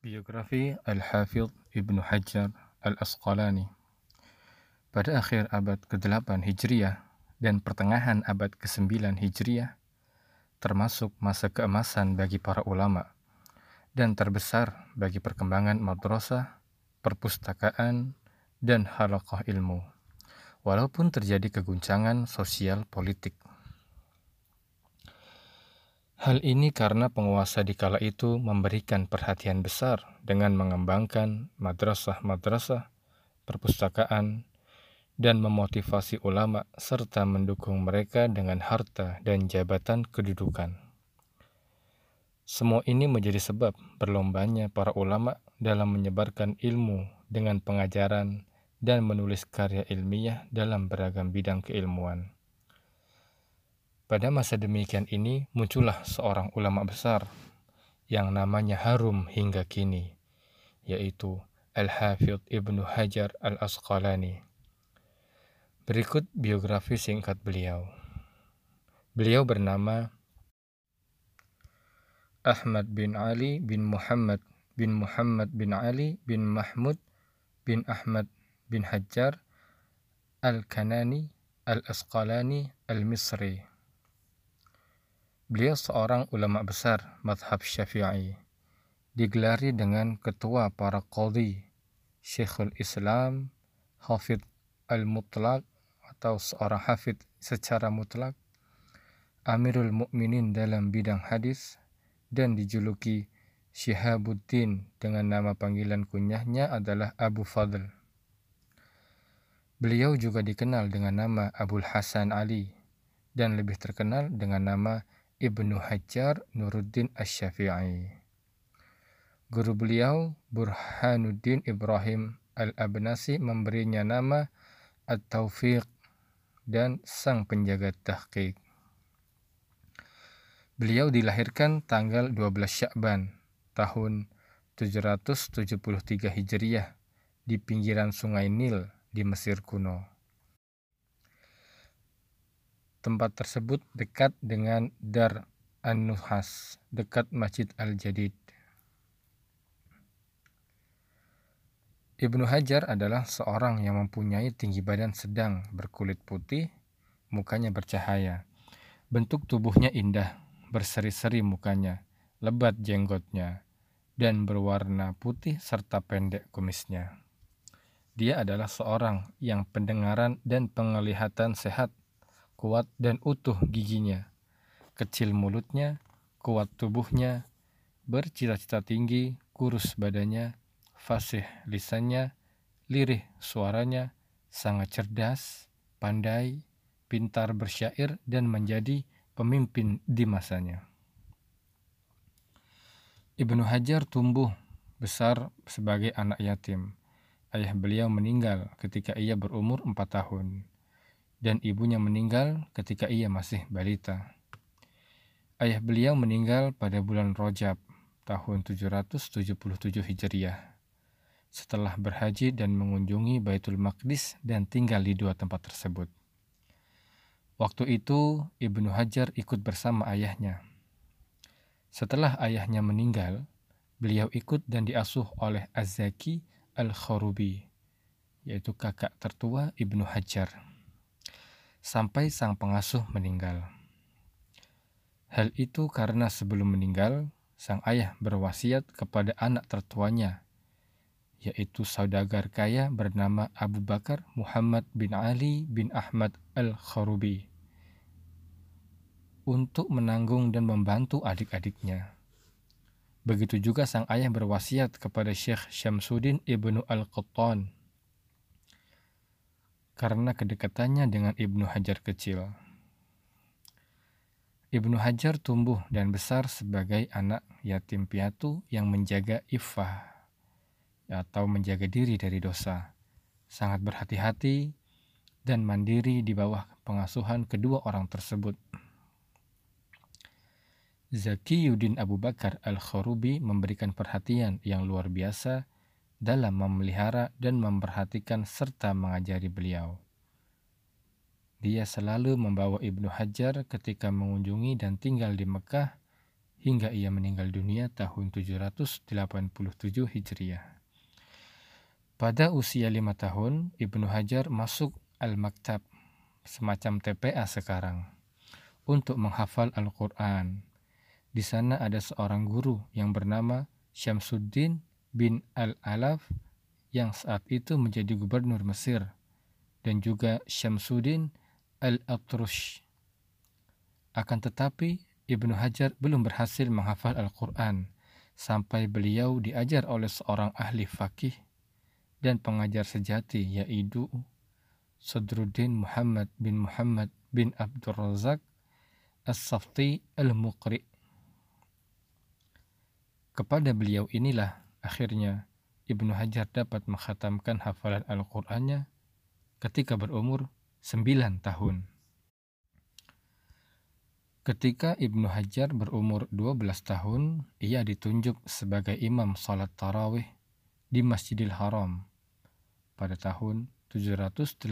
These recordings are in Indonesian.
Biografi Al-Hafidh Ibnu Hajar Al-Asqalani Pada akhir abad ke-8 Hijriah dan pertengahan abad ke-9 Hijriah, termasuk masa keemasan bagi para ulama dan terbesar bagi perkembangan madrasah, perpustakaan, dan halaqah ilmu, walaupun terjadi keguncangan sosial politik. Hal ini karena penguasa di kala itu memberikan perhatian besar dengan mengembangkan madrasah-madrasah, perpustakaan, dan memotivasi ulama serta mendukung mereka dengan harta dan jabatan kedudukan. Semua ini menjadi sebab berlombanya para ulama dalam menyebarkan ilmu dengan pengajaran dan menulis karya ilmiah dalam beragam bidang keilmuan. Pada masa demikian ini muncullah seorang ulama besar yang namanya harum hingga kini, yaitu Al-Hafidh Ibnu Hajar Al-Asqalani. Berikut biografi singkat beliau. Beliau bernama Ahmad bin Ali bin Muhammad bin Muhammad bin Ali bin Mahmud bin Ahmad bin Hajar Al-Kanani Al-Asqalani Al-Misri Beliau seorang ulama besar madhab syafi'i. Digelari dengan ketua para qadhi, Syekhul Islam, Hafid al-Mutlaq atau seorang hafid secara mutlak, Amirul Mukminin dalam bidang hadis, dan dijuluki Syihabuddin dengan nama panggilan kunyahnya adalah Abu Fadl. Beliau juga dikenal dengan nama Abul Hasan Ali dan lebih terkenal dengan nama Ibnu Hajar Nuruddin Asy-Syafi'i. Guru beliau Burhanuddin Ibrahim Al-Abnasi memberinya nama At-Taufiq dan sang penjaga tahqiq. Beliau dilahirkan tanggal 12 Syakban tahun 773 Hijriah di pinggiran Sungai Nil di Mesir kuno. Tempat tersebut dekat dengan Dar An-Nuhas, dekat Masjid Al-Jadid. Ibnu Hajar adalah seorang yang mempunyai tinggi badan sedang, berkulit putih, mukanya bercahaya. Bentuk tubuhnya indah, berseri-seri mukanya, lebat jenggotnya, dan berwarna putih serta pendek kumisnya. Dia adalah seorang yang pendengaran dan penglihatan sehat kuat dan utuh giginya, kecil mulutnya, kuat tubuhnya, bercita-cita tinggi, kurus badannya, fasih lisannya, lirih suaranya, sangat cerdas, pandai, pintar bersyair, dan menjadi pemimpin di masanya. Ibnu Hajar tumbuh besar sebagai anak yatim. Ayah beliau meninggal ketika ia berumur empat tahun dan ibunya meninggal ketika ia masih balita. Ayah beliau meninggal pada bulan Rojab tahun 777 Hijriah setelah berhaji dan mengunjungi Baitul Maqdis dan tinggal di dua tempat tersebut. Waktu itu Ibnu Hajar ikut bersama ayahnya. Setelah ayahnya meninggal, beliau ikut dan diasuh oleh Az-Zaki Al-Kharubi, yaitu kakak tertua Ibnu Hajar sampai sang pengasuh meninggal. Hal itu karena sebelum meninggal, sang ayah berwasiat kepada anak tertuanya, yaitu saudagar kaya bernama Abu Bakar Muhammad bin Ali bin Ahmad Al-Kharubi, untuk menanggung dan membantu adik-adiknya. Begitu juga sang ayah berwasiat kepada Syekh Syamsuddin ibnu Al-Qattan karena kedekatannya dengan Ibnu Hajar kecil. Ibnu Hajar tumbuh dan besar sebagai anak yatim piatu yang menjaga iffah atau menjaga diri dari dosa. Sangat berhati-hati dan mandiri di bawah pengasuhan kedua orang tersebut. Zaki Yudin Abu Bakar Al-Kharubi memberikan perhatian yang luar biasa dalam memelihara dan memperhatikan serta mengajari beliau. Dia selalu membawa Ibnu Hajar ketika mengunjungi dan tinggal di Mekah hingga ia meninggal dunia tahun 787 Hijriah. Pada usia lima tahun, Ibnu Hajar masuk Al-Maktab, semacam TPA sekarang, untuk menghafal Al-Quran. Di sana ada seorang guru yang bernama Syamsuddin bin Al-Alaf yang saat itu menjadi gubernur Mesir dan juga Syamsuddin Al-Atrush. Akan tetapi Ibnu Hajar belum berhasil menghafal Al-Quran sampai beliau diajar oleh seorang ahli fakih dan pengajar sejati yaitu Sadruddin Muhammad bin Muhammad bin Abdul Razak As-Safti Al-Muqri. Kepada beliau inilah akhirnya Ibnu Hajar dapat menghatamkan hafalan Al-Qur'annya ketika berumur 9 tahun. Ketika Ibnu Hajar berumur 12 tahun, ia ditunjuk sebagai imam salat tarawih di Masjidil Haram pada tahun 785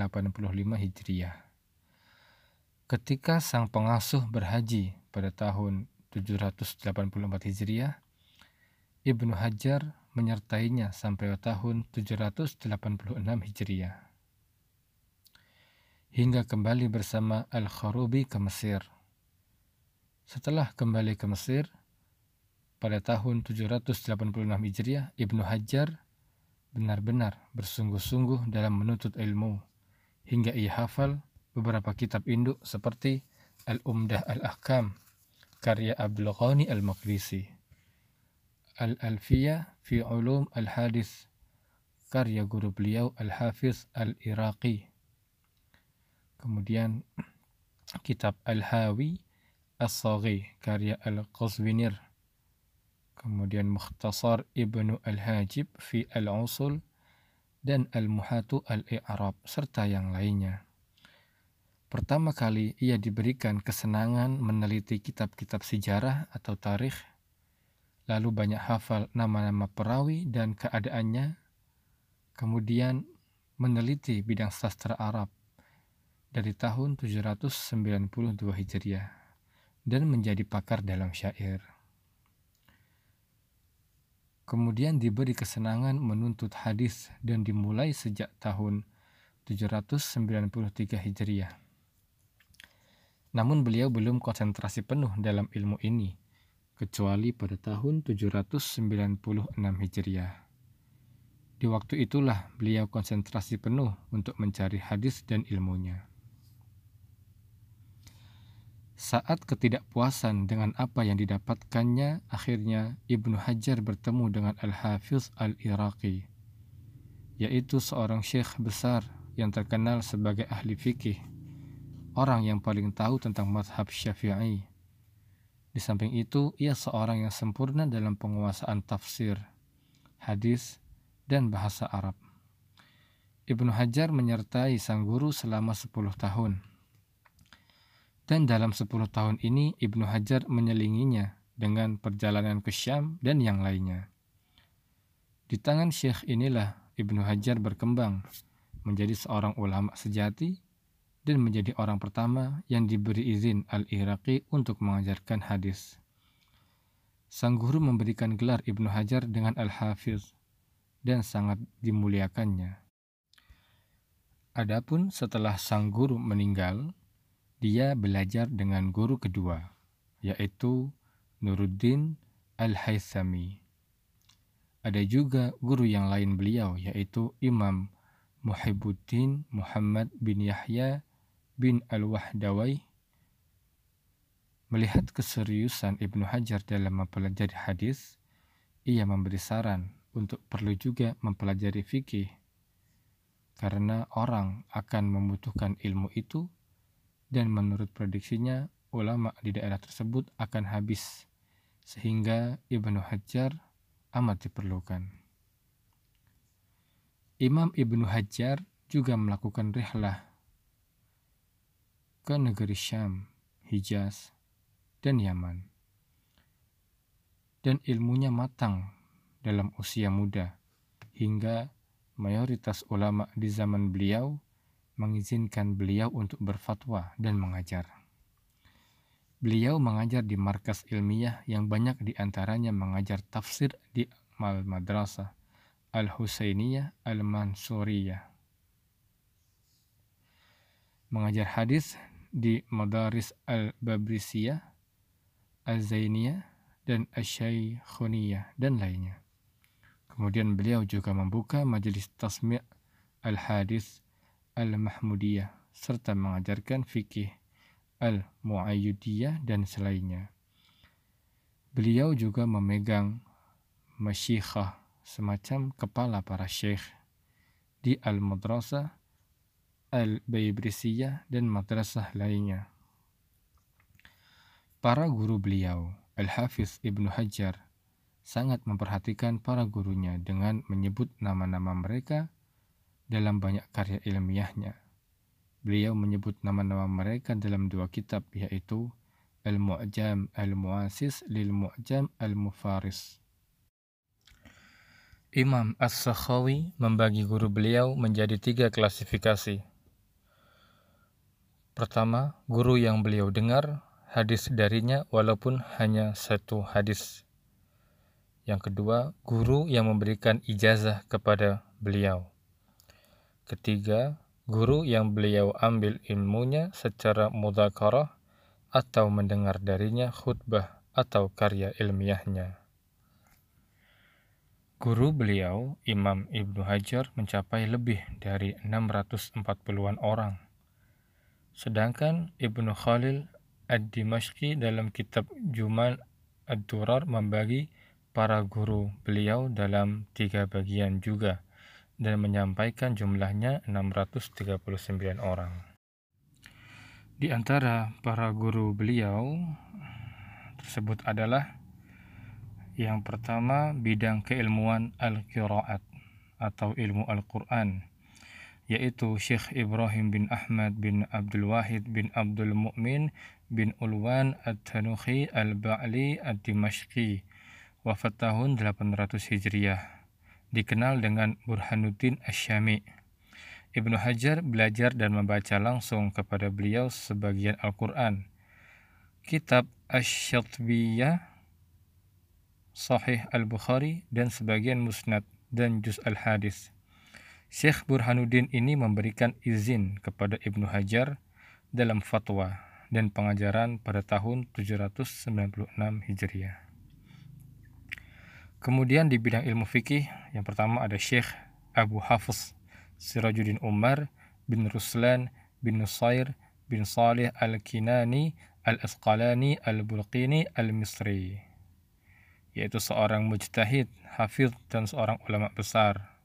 Hijriah. Ketika sang pengasuh berhaji pada tahun 784 Hijriah, Ibnu Hajar menyertainya sampai tahun 786 Hijriah. Hingga kembali bersama Al-Kharubi ke Mesir – setelah kembali ke Mesir pada tahun 786 Hijriah, Ibnu Hajar benar-benar bersungguh-sungguh dalam menuntut ilmu. Hingga ia hafal beberapa kitab induk seperti Al-Umdah Al-Ahkam karya Abdul Ghani Al-Maqdisi, Al-Alfiyah fi Ulum Al-Hadis karya guru beliau Al-Hafiz Al-Iraqi. Kemudian kitab Al-Hawi As-Saghi karya Al-Qazwinir kemudian Mukhtasar Ibnu Al-Hajib fi Al-Usul dan Al-Muhatu Al-I'rab serta yang lainnya. Pertama kali ia diberikan kesenangan meneliti kitab-kitab sejarah atau tarikh, lalu banyak hafal nama-nama perawi dan keadaannya, kemudian meneliti bidang sastra Arab dari tahun 792 Hijriah dan menjadi pakar dalam syair. Kemudian diberi kesenangan menuntut hadis dan dimulai sejak tahun 793 Hijriah. Namun beliau belum konsentrasi penuh dalam ilmu ini, kecuali pada tahun 796 Hijriah. Di waktu itulah beliau konsentrasi penuh untuk mencari hadis dan ilmunya. Saat ketidakpuasan dengan apa yang didapatkannya, akhirnya Ibnu Hajar bertemu dengan Al-Hafiz Al-Iraqi, yaitu seorang syekh besar yang terkenal sebagai ahli fikih, orang yang paling tahu tentang madhab syafi'i. Di samping itu, ia seorang yang sempurna dalam penguasaan tafsir, hadis, dan bahasa Arab. Ibnu Hajar menyertai sang guru selama 10 tahun dan dalam 10 tahun ini Ibnu Hajar menyelinginya dengan perjalanan ke Syam dan yang lainnya. Di tangan Syekh inilah Ibnu Hajar berkembang menjadi seorang ulama sejati dan menjadi orang pertama yang diberi izin Al-Iraqi untuk mengajarkan hadis. Sang guru memberikan gelar Ibnu Hajar dengan Al-Hafiz dan sangat dimuliakannya. Adapun setelah sang guru meninggal, dia belajar dengan guru kedua, yaitu Nuruddin Al-Haythami. Ada juga guru yang lain beliau, yaitu Imam Muhibbuddin Muhammad bin Yahya bin Al-Wahdawai. Melihat keseriusan Ibnu Hajar dalam mempelajari hadis, ia memberi saran untuk perlu juga mempelajari fikih, karena orang akan membutuhkan ilmu itu dan menurut prediksinya ulama di daerah tersebut akan habis sehingga Ibnu Hajar amat diperlukan. Imam Ibnu Hajar juga melakukan rihlah ke negeri Syam, Hijaz, dan Yaman. Dan ilmunya matang dalam usia muda hingga mayoritas ulama di zaman beliau mengizinkan beliau untuk berfatwa dan mengajar. Beliau mengajar di markas ilmiah yang banyak di antaranya mengajar tafsir di Al-Madrasah Al-Husainiyah Al-Mansuriyah. Mengajar hadis di Madaris Al-Babrisiyah, Al-Zainiyah, dan Al-Syaikhuniyah, dan lainnya. Kemudian beliau juga membuka majelis tasmi' al-hadis al-mahmudiyah serta mengajarkan fikih al-muayyidiyah dan selainnya. Beliau juga memegang masyikhah semacam kepala para syekh di al-madrasah al-baybrisiyah dan madrasah lainnya. Para guru beliau, Al-Hafiz Ibnu Hajar, sangat memperhatikan para gurunya dengan menyebut nama-nama mereka dalam banyak karya ilmiahnya. Beliau menyebut nama-nama mereka dalam dua kitab yaitu Al-Mu'jam Al-Mu'asis lil Mu'jam Al-Mufaris. Imam As-Sakhawi membagi guru beliau menjadi tiga klasifikasi. Pertama, guru yang beliau dengar hadis darinya walaupun hanya satu hadis. Yang kedua, guru yang memberikan ijazah kepada beliau. Ketiga, guru yang beliau ambil ilmunya secara mudhakarah atau mendengar darinya khutbah atau karya ilmiahnya. Guru beliau, Imam Ibnu Hajar, mencapai lebih dari 640-an orang. Sedangkan Ibnu Khalil Ad-Dimashqi dalam kitab Jumal Ad-Durar membagi para guru beliau dalam tiga bagian juga, dan menyampaikan jumlahnya 639 orang. Di antara para guru beliau tersebut adalah yang pertama bidang keilmuan al-qiraat atau ilmu Al-Quran yaitu Syekh Ibrahim bin Ahmad bin Abdul Wahid bin Abdul Mu'min bin Ulwan At-Tanuhi Al-Ba'li Ad-Dimashqi wafat tahun 800 Hijriah dikenal dengan Burhanuddin Asyami. Ibnu Hajar belajar dan membaca langsung kepada beliau sebagian Al-Quran. Kitab Ash-Syatbiyah, Sahih Al-Bukhari, dan sebagian Musnad dan Juz Al-Hadis. Syekh Burhanuddin ini memberikan izin kepada Ibnu Hajar dalam fatwa dan pengajaran pada tahun 796 Hijriah. Kemudian di bidang ilmu fikih, yang pertama ada Syekh Abu Hafiz Sirajuddin Umar bin Ruslan bin Nusair bin Salih Al-Kinani Al-Asqalani Al-Bulqini Al-Misri yaitu seorang mujtahid, hafiz dan seorang ulama besar.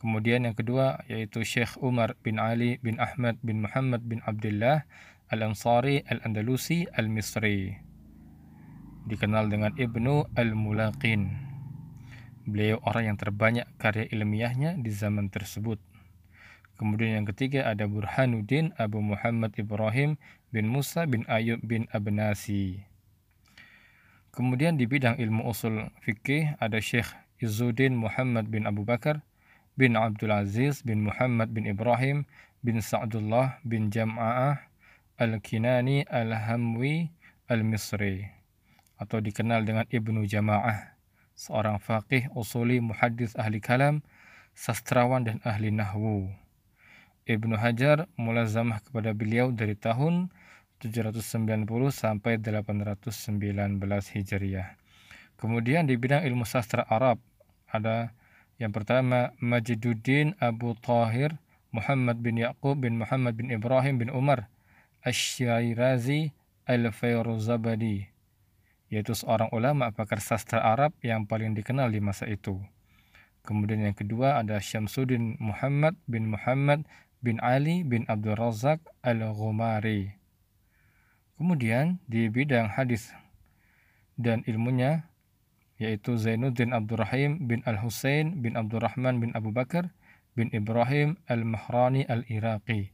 Kemudian yang kedua yaitu Syekh Umar bin Ali bin Ahmad bin Muhammad bin Abdullah Al-Ansari Al-Andalusi Al-Misri dikenal dengan Ibnu Al-Mulaqin. Beliau orang yang terbanyak karya ilmiahnya di zaman tersebut. Kemudian yang ketiga ada Burhanuddin Abu Muhammad Ibrahim bin Musa bin Ayub bin Abnasi. Kemudian di bidang ilmu usul fikih ada Syekh Izzuddin Muhammad bin Abu Bakar bin Abdul Aziz bin Muhammad bin Ibrahim bin Sa'dullah bin Jam'a'ah Al-Kinani Al-Hamwi Al-Misri atau dikenal dengan Ibnu Jama'ah, seorang faqih, usuli, muhaddis, ahli kalam, sastrawan dan ahli nahwu. Ibnu Hajar mulazamah kepada beliau dari tahun 790 sampai 819 Hijriah. Kemudian di bidang ilmu sastra Arab ada yang pertama Majiduddin Abu Tahir Muhammad bin Yaqub bin Muhammad bin Ibrahim bin Umar Asy-Syairazi Al-Fayruzabadi yaitu seorang ulama pakar sastra Arab yang paling dikenal di masa itu. Kemudian yang kedua ada Syamsuddin Muhammad bin Muhammad bin Ali bin Abdul Razak Al-Ghumari. Kemudian di bidang hadis dan ilmunya yaitu Zainuddin Abdurrahim bin Al-Husain bin Abdurrahman bin Abu Bakar bin Ibrahim Al-Mahrani Al-Iraqi.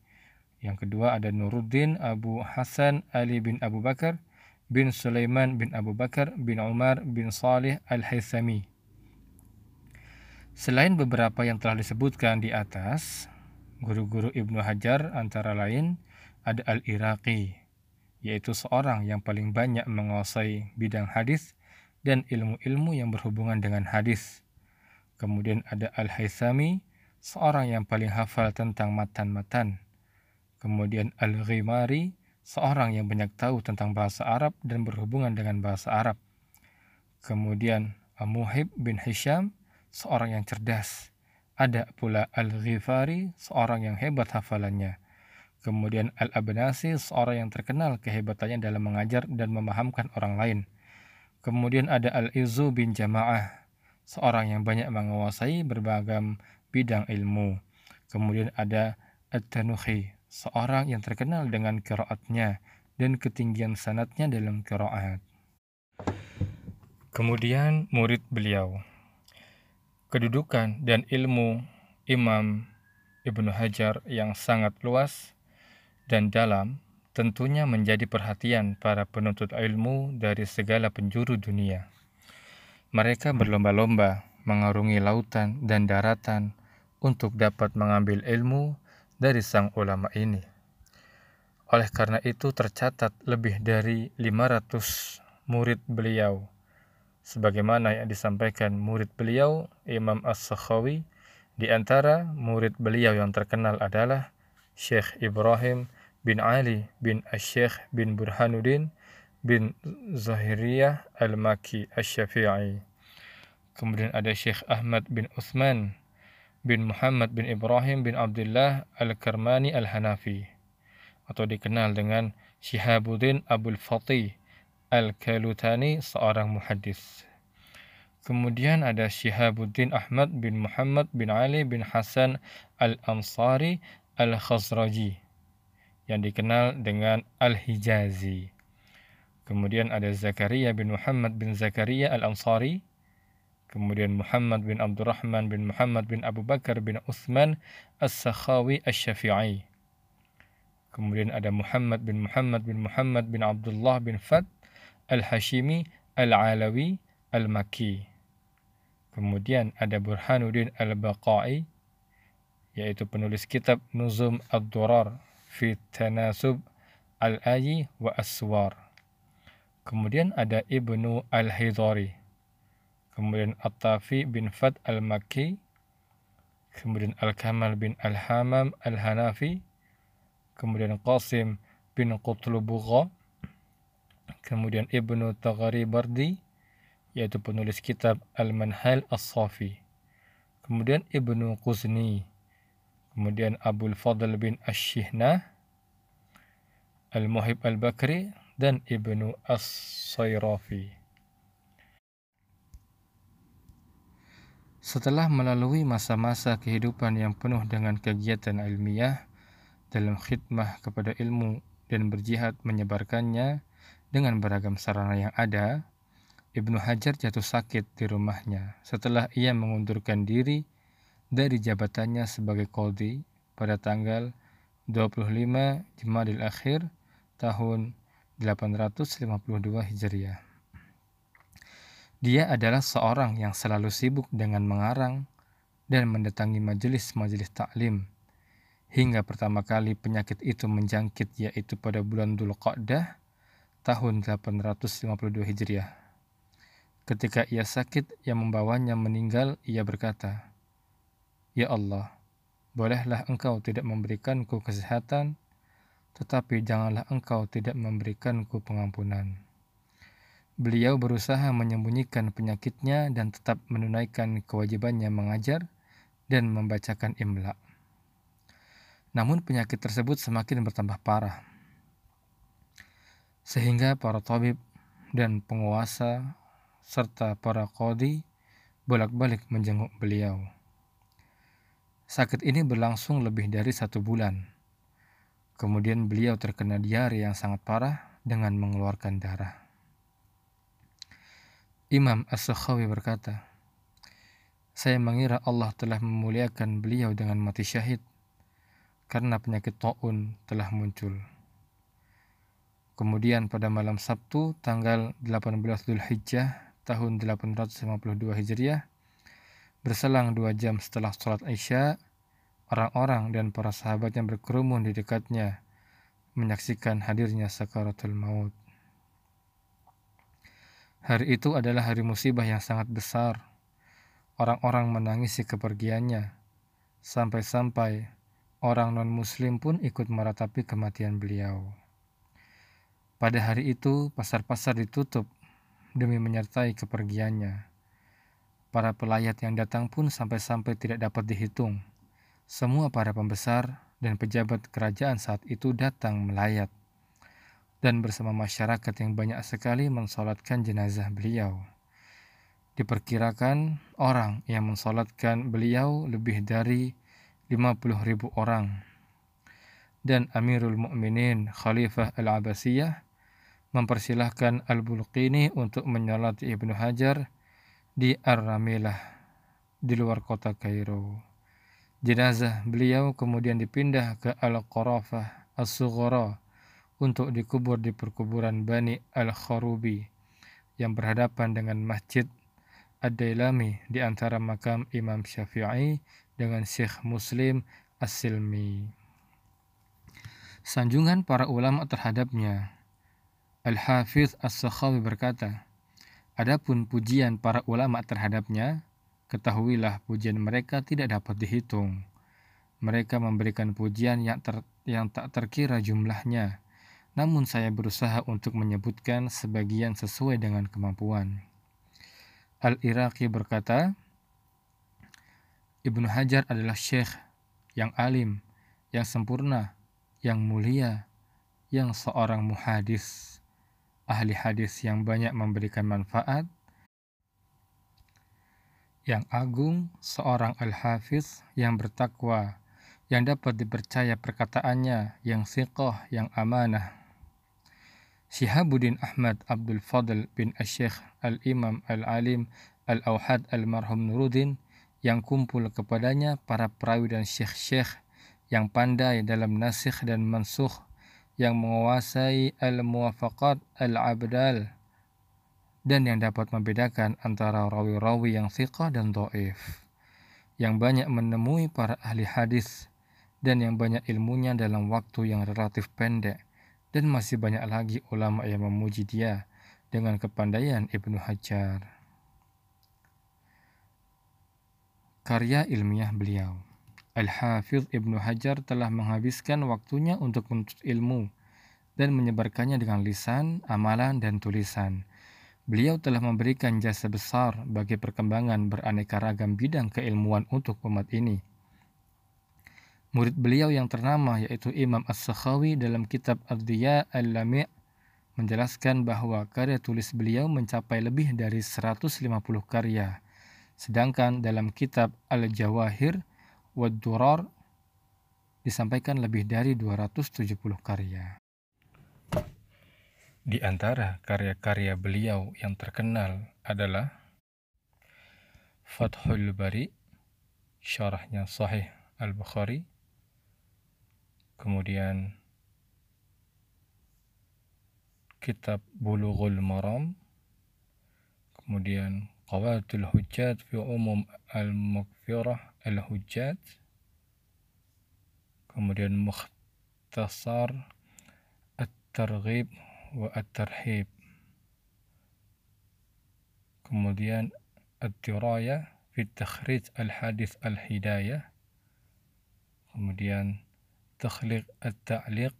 Yang kedua ada Nuruddin Abu Hasan Ali bin Abu Bakar bin Sulaiman bin Abu Bakar bin Umar bin Salih Al-Haythami. Selain beberapa yang telah disebutkan di atas, guru-guru Ibnu Hajar antara lain ada Al-Iraqi, yaitu seorang yang paling banyak menguasai bidang hadis dan ilmu-ilmu yang berhubungan dengan hadis. Kemudian ada Al-Haythami, seorang yang paling hafal tentang matan-matan. Kemudian Al-Ghimari, seorang yang banyak tahu tentang bahasa Arab dan berhubungan dengan bahasa Arab. Kemudian Amuhib bin Hisham, seorang yang cerdas. Ada pula Al-Ghifari, seorang yang hebat hafalannya. Kemudian Al-Abnasi, seorang yang terkenal kehebatannya dalam mengajar dan memahamkan orang lain. Kemudian ada Al-Izu bin Jama'ah, seorang yang banyak menguasai berbagai bidang ilmu. Kemudian ada At-Tanuhi, seorang yang terkenal dengan kiraatnya dan ketinggian sanatnya dalam kiraat. Kemudian murid beliau. Kedudukan dan ilmu Imam Ibnu Hajar yang sangat luas dan dalam tentunya menjadi perhatian para penuntut ilmu dari segala penjuru dunia. Mereka berlomba-lomba mengarungi lautan dan daratan untuk dapat mengambil ilmu dari sang ulama ini. Oleh karena itu tercatat lebih dari 500 murid beliau. Sebagaimana yang disampaikan murid beliau, Imam As-Sakhawi, di antara murid beliau yang terkenal adalah Syekh Ibrahim bin Ali bin Syekh bin Burhanuddin bin Zahiriyah Al-Maki Asy-Syafi'i. Kemudian ada Syekh Ahmad bin Uthman bin Muhammad bin Ibrahim bin Abdullah Al-Karmani Al-Hanafi atau dikenal dengan Syihabuddin Abdul Fatih Al-Kalutani seorang muhaddis. Kemudian ada Syihabuddin Ahmad bin Muhammad bin Ali bin Hasan Al-Ansari Al-Khazraji yang dikenal dengan Al-Hijazi. Kemudian ada Zakaria bin Muhammad bin Zakaria Al-Ansari Kemudian Muhammad bin Abdurrahman bin Muhammad bin Abu Bakar bin Uthman As-Sakhawi As-Syafi'i. Kemudian ada Muhammad bin Muhammad bin Muhammad bin Abdullah bin Fad Al-Hashimi Al-Alawi Al-Maki. Kemudian ada Burhanuddin Al-Baqai yaitu penulis kitab Nuzum Ad-Durar fi Tanasub Al-Ayi wa Aswar. Kemudian ada Ibnu Al-Hidari kemudian At-Tafi bin Fad al-Makki, kemudian Al-Kamal bin Al-Hamam al-Hanafi, kemudian Qasim bin Qutlubugha, kemudian Ibnu Taghari Bardi, yaitu penulis kitab Al-Manhal As-Safi, kemudian Ibnu Quzni, kemudian Abul Fadl bin Ash-Shihnah, Al-Muhib Al-Bakri, dan Ibnu As-Sayrafi. Setelah melalui masa-masa kehidupan yang penuh dengan kegiatan ilmiah dalam khidmah kepada ilmu dan berjihad menyebarkannya dengan beragam sarana yang ada, Ibnu Hajar jatuh sakit di rumahnya setelah ia mengundurkan diri dari jabatannya sebagai qadhi pada tanggal 25 Jumadil Akhir tahun 852 Hijriah. Dia adalah seorang yang selalu sibuk dengan mengarang dan mendatangi majelis-majelis taklim hingga pertama kali penyakit itu menjangkit yaitu pada bulan Dhul Qa'dah tahun 852 Hijriah. Ketika ia sakit yang membawanya meninggal, ia berkata, Ya Allah, bolehlah engkau tidak memberikanku kesehatan, tetapi janganlah engkau tidak memberikanku pengampunan. Beliau berusaha menyembunyikan penyakitnya dan tetap menunaikan kewajibannya mengajar dan membacakan imla. Namun penyakit tersebut semakin bertambah parah. Sehingga para tabib dan penguasa serta para qadi bolak-balik menjenguk beliau. Sakit ini berlangsung lebih dari satu bulan. Kemudian beliau terkena diare yang sangat parah dengan mengeluarkan darah. Imam As-Sakhawi berkata, Saya mengira Allah telah memuliakan beliau dengan mati syahid karena penyakit ta'un telah muncul. Kemudian pada malam Sabtu tanggal 18 Dhul Hijjah tahun 852 Hijriah, berselang dua jam setelah sholat Isya, orang-orang dan para sahabatnya berkerumun di dekatnya, menyaksikan hadirnya sakaratul maut. Hari itu adalah hari musibah yang sangat besar. Orang-orang menangisi kepergiannya, sampai-sampai orang non-muslim pun ikut meratapi kematian beliau. Pada hari itu, pasar-pasar ditutup demi menyertai kepergiannya. Para pelayat yang datang pun sampai-sampai tidak dapat dihitung. Semua para pembesar dan pejabat kerajaan saat itu datang melayat dan bersama masyarakat yang banyak sekali mensolatkan jenazah beliau. Diperkirakan orang yang mensolatkan beliau lebih dari 50 ribu orang. Dan Amirul Mukminin Khalifah Al-Abbasiyah mempersilahkan Al-Bulqini untuk menyolati Ibnu Hajar di Ar-Ramilah di luar kota Kairo. Jenazah beliau kemudian dipindah ke Al-Qarafah As-Sughara untuk dikubur di perkuburan Bani Al-Kharubi yang berhadapan dengan Masjid Ad-Dailami di antara makam Imam Syafi'i dengan Syekh Muslim As-Silmi. Sanjungan para ulama terhadapnya Al-Hafiz As-Sakhawi berkata, Adapun pujian para ulama terhadapnya, ketahuilah pujian mereka tidak dapat dihitung. Mereka memberikan pujian yang, ter, yang tak terkira jumlahnya, namun saya berusaha untuk menyebutkan sebagian sesuai dengan kemampuan. Al-Iraqi berkata, Ibnu Hajar adalah syekh yang alim, yang sempurna, yang mulia, yang seorang muhadis, ahli hadis yang banyak memberikan manfaat, yang agung, seorang al-hafiz yang bertakwa, yang dapat dipercaya perkataannya, yang siqah, yang amanah, Syihabuddin Ahmad Abdul Fadl bin Asyikh Al-Imam Al-Alim Al-Auhad Al-Marhum Nuruddin yang kumpul kepadanya para perawi dan syekh-syekh yang pandai dalam nasikh dan mansukh yang menguasai al-muwafaqat al-abdal dan yang dapat membedakan antara rawi-rawi yang thiqah dan do'if yang banyak menemui para ahli hadis dan yang banyak ilmunya dalam waktu yang relatif pendek. Dan masih banyak lagi ulama yang memuji dia dengan kepandaian Ibnu Hajar. Karya ilmiah beliau Al-Hafidh Ibnu Hajar telah menghabiskan waktunya untuk menuntut ilmu dan menyebarkannya dengan lisan, amalan, dan tulisan. Beliau telah memberikan jasa besar bagi perkembangan beraneka ragam bidang keilmuan untuk umat ini. Murid beliau yang ternama yaitu Imam As-Sakhawi dalam kitab Ad-Diya Al-Lami' menjelaskan bahwa karya tulis beliau mencapai lebih dari 150 karya. Sedangkan dalam kitab Al-Jawahir wad Durar disampaikan lebih dari 270 karya. Di antara karya-karya beliau yang terkenal adalah Fathul Bari, syarahnya Sahih Al-Bukhari, kemudian kitab Bulughul Maram. Kemudian Qawatul Hujjat fi Umum Al-Maghfirah الهجات كمدير مختصر الترغيب والترحيب. كمدير الدراية في التخريج الحادث الهداية. كمدير تخليق التعليق.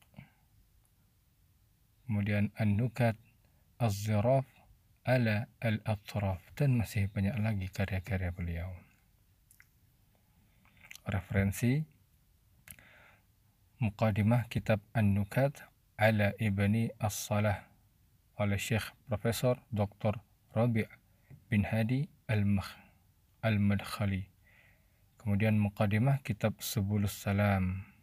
كمدير النكت الزراف على الأطراف. تنمسيه banyak lagi karya-karya beliau. Referensi Muqaddimah kitab An-Nukat ala Ibni As-Salah oleh Syekh Profesor Dr. Rabi' bin Hadi Al-Madkhali. Kemudian Muqaddimah kitab Subulus Salam